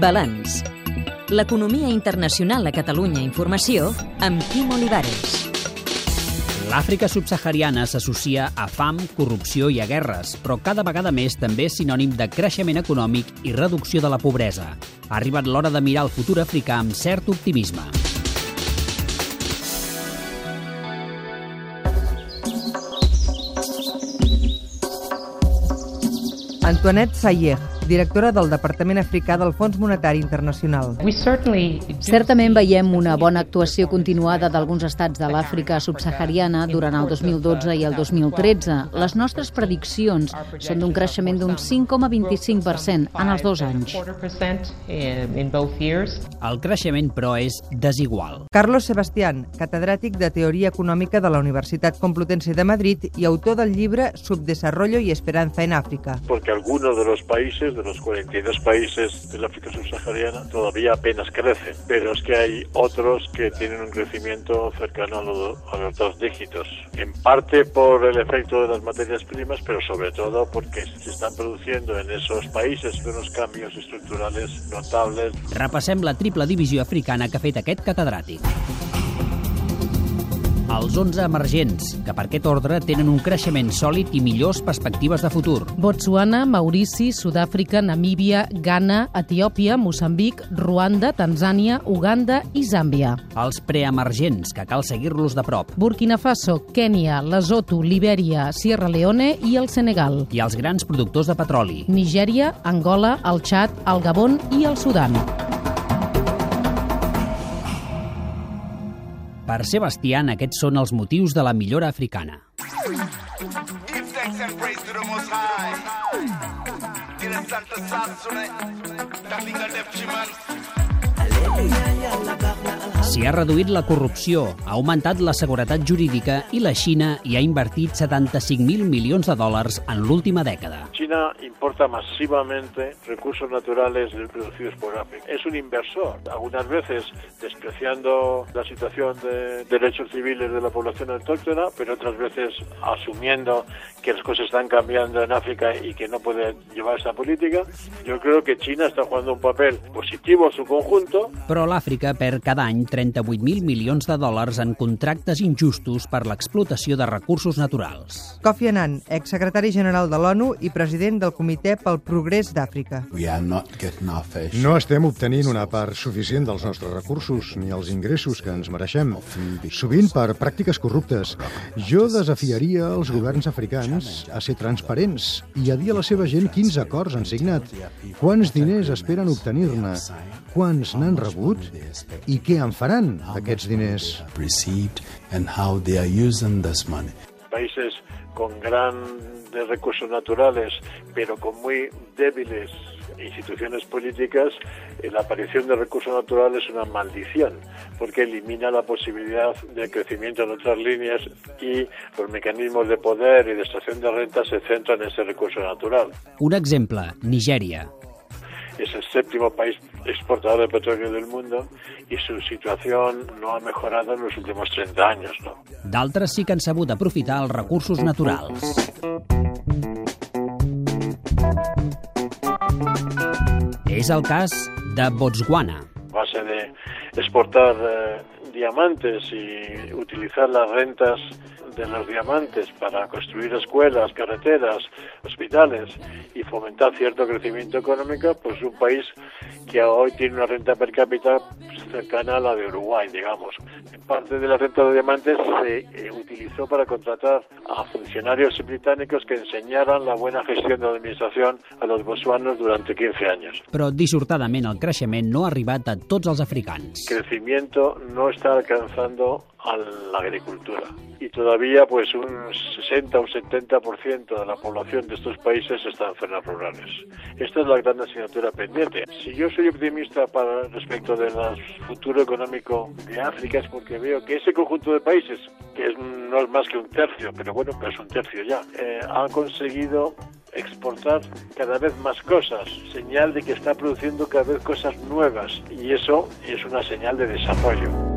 Balanç. L'economia internacional a Catalunya Informació amb Quim Olivares. L'Àfrica subsahariana s'associa a fam, corrupció i a guerres, però cada vegada més també és sinònim de creixement econòmic i reducció de la pobresa. Ha arribat l'hora de mirar el futur africà amb cert optimisme. Antoinette Sayer, directora del Departament Africà del Fons Monetari Internacional. Certament veiem una bona actuació continuada d'alguns estats de l'Àfrica subsahariana durant el 2012 i el 2013. Les nostres prediccions són d'un creixement d'un 5,25% en els dos anys. El creixement, però, és desigual. Carlos Sebastián, catedràtic de Teoria Econòmica de la Universitat Complutense de Madrid i autor del llibre Subdesarrollo y Esperanza en África. Porque algunos de los países de los 42 países del África subsahariana todavía apenas crecen, pero es que hay otros que tienen un crecimiento cercano a, lo, a los dos dígitos, en parte por el efecto de las materias primas, pero sobre todo porque se están produciendo en esos países unos cambios estructurales notables. Repassem la triple divisió africana que ha fet aquest catedràtic. Els 11 emergents, que per aquest ordre tenen un creixement sòlid i millors perspectives de futur. Botswana, Maurici, Sud-àfrica, Namíbia, Ghana, Etiòpia, Moçambic, Ruanda, Tanzània, Uganda i Zàmbia. Els preemergents, que cal seguir-los de prop. Burkina Faso, Kènia, Lesotho, Libèria, Sierra Leone i el Senegal. I els grans productors de petroli. Nigèria, Angola, el Txad, el Gabon i el Sudan. Per Sebastián, aquests són els motius de la millora africana. S'hi ha reduït la corrupció, ha augmentat la seguretat jurídica i la Xina hi ha invertit 75.000 milions de dòlars en l'última dècada. China importa masivamente recursos naturales producidos por África. Es un inversor, algunas veces despreciando la situación de derechos civiles de la población autóctona, pero otras veces asumiendo que las cosas están cambiando en África y que no puede llevar esa política. Yo creo que China está jugando un papel positivo en su conjunto. Però l'Àfrica perd cada any 38.000 milions de dòlars en contractes injustos per l'explotació de recursos naturals. Kofi Annan, exsecretari general de l'ONU i president del Comitè pel Progrés d'Àfrica. No estem obtenint una part suficient dels nostres recursos ni els ingressos que ens mereixem, sovint per pràctiques corruptes. Jo desafiaria els governs africans a ser transparents i a dir a la seva gent quins acords han signat, quants diners esperen obtenir-ne, quants n'han rebut i què en faran d'aquests diners. Países con grandes recursos naturales, pero con muy débiles instituciones políticas, eh, la aparición de recursos naturales es una maldición, porque elimina la posibilidad de crecimiento en otras líneas y los mecanismos de poder y de extracción de renta se centran en ese recurso natural. Un exemple, Nigèria. Es el séptimo país exportador de petróleo del mundo y su situación no ha mejorado en los últimos 30 años. ¿no? D'altres sí que han sabut aprofitar els recursos naturals. És el cas de Botswana. A base de exportar eh, diamantes y utilizar las rentas de los diamantes para construir escuelas, carreteras, hospitales y fomentar cierto crecimiento económico, pues un país que hoy tiene una renta per cápita cercana a la de Uruguay, digamos. Parte de la renta de diamantes se eh, utilizó para contratar a funcionarios británicos que enseñaran la buena gestión de la administración a los botswanos durante 15 años. Però dissortadament el creixement no ha arribat a tots els africans. crecimiento no está alcanzando a la agricultura y todavía pues un 60 o 70% de la población de estos países está en zonas rurales. Esta es la gran asignatura pendiente. Si yo soy optimista para respecto del futuro económico de África es porque veo que ese conjunto de países, que es, no es más que un tercio, pero bueno, pero es un tercio ya, eh, han conseguido exportar cada vez más cosas, señal de que está produciendo cada vez cosas nuevas y eso es una señal de desarrollo.